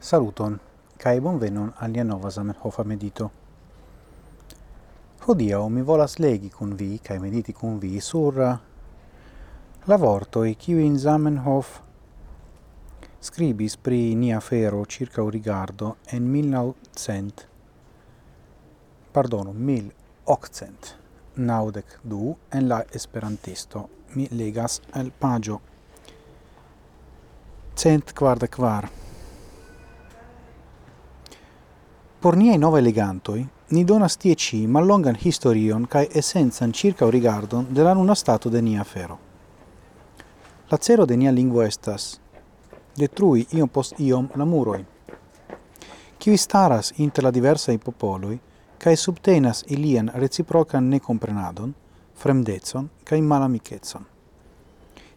Saluton, cae bonvenon alia nova Zamenhofa medito. Hodiau mi volas legi cun vi, cae mediti cun vi, sur la vortoi kiu in Zamenhof scribis pri nia fero circa rigardo en 1900, pardono, 1800, naudec du en la esperantisto. Mi legas el pagio cent quarta quar. Por niei nova elegantoi, ni donas tie ci mallongan historion cae essenzan circa o rigardon de la nuna stato de nia fero. La cero de nia lingua estas detrui iom post iom la muroi, qui staras inter la i popoloi, cae subtenas ilian reciprocan necomprenadon, fremdezon cae malamicetson.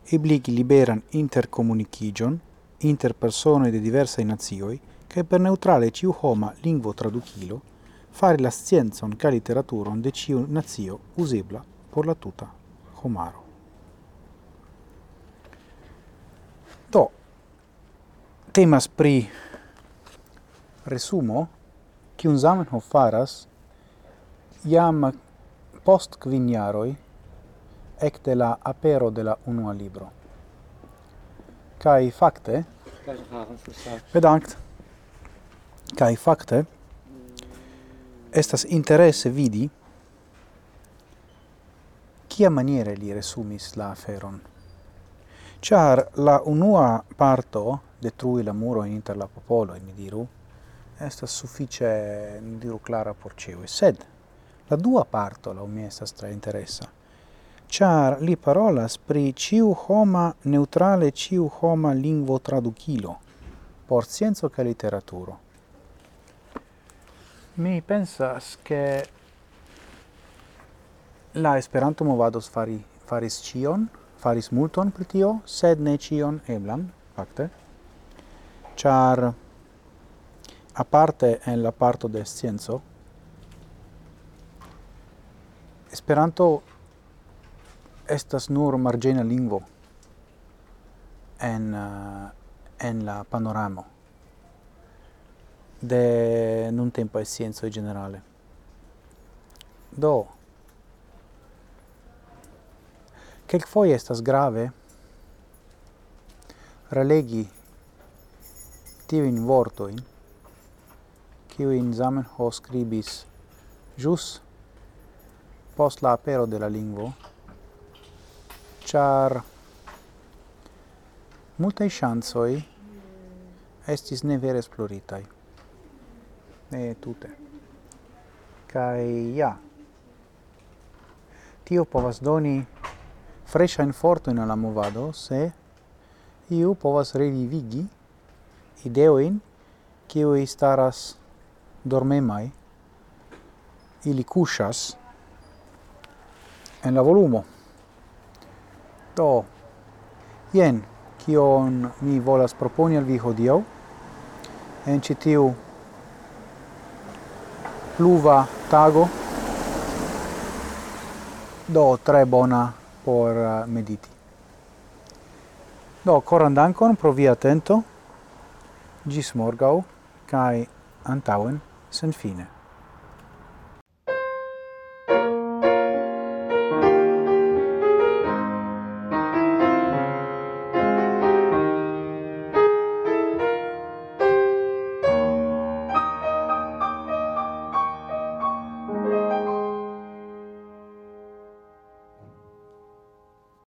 Ebligi liberan intercomunicigion, inter personoi de diversae nazioi, che per neutrale ciu homa lingvo traducilo, fare la scienzon ca literaturon de ciu nazio usebla por la tuta homaro. Do, temas pri resumo, cium Zamenhof faras, iam post quiniaroi ec de la apero de la unua libro. Kai fakte. Bedankt. Kai fakte estas interesse vidi kia maniere li resumis la aferon. Char la unua parto detrui la muro inter la popolo, mi diru, estas suffice, mi diru, clara por ciu. Sed, la dua parto, la mi, estas tre interessa char li parolas pri ciu homa neutrale ciu homa lingvo traducilo por scienzo ca literaturo. Mi pensas che la Esperanto movados fari faris cion, faris multon pri tio, sed ne cion eblan, fakte. Char aparte en la parto de scienzo Esperanto estas nur margena lingvo en eh, en la panoramo de nun tempo e scienzo generale. Do che foi estas grave relegi tiu in vorto in kiu in zamen ho scribis jus post la apero de la lingvo char multai chansoi estis ne vere esploritai. Ne tute. Kai ja, tio povas doni fresha in forto in la movado se iu povas revivigi ideoin kiu staras dormemai ili kuŝas en la volumo Do, jen, kion mi volas proponi al vi hodiau, en citiu pluva tago do tre bona por uh, mediti. Do coran dankon pro via atento. Gis morgau kai antauen sen fine.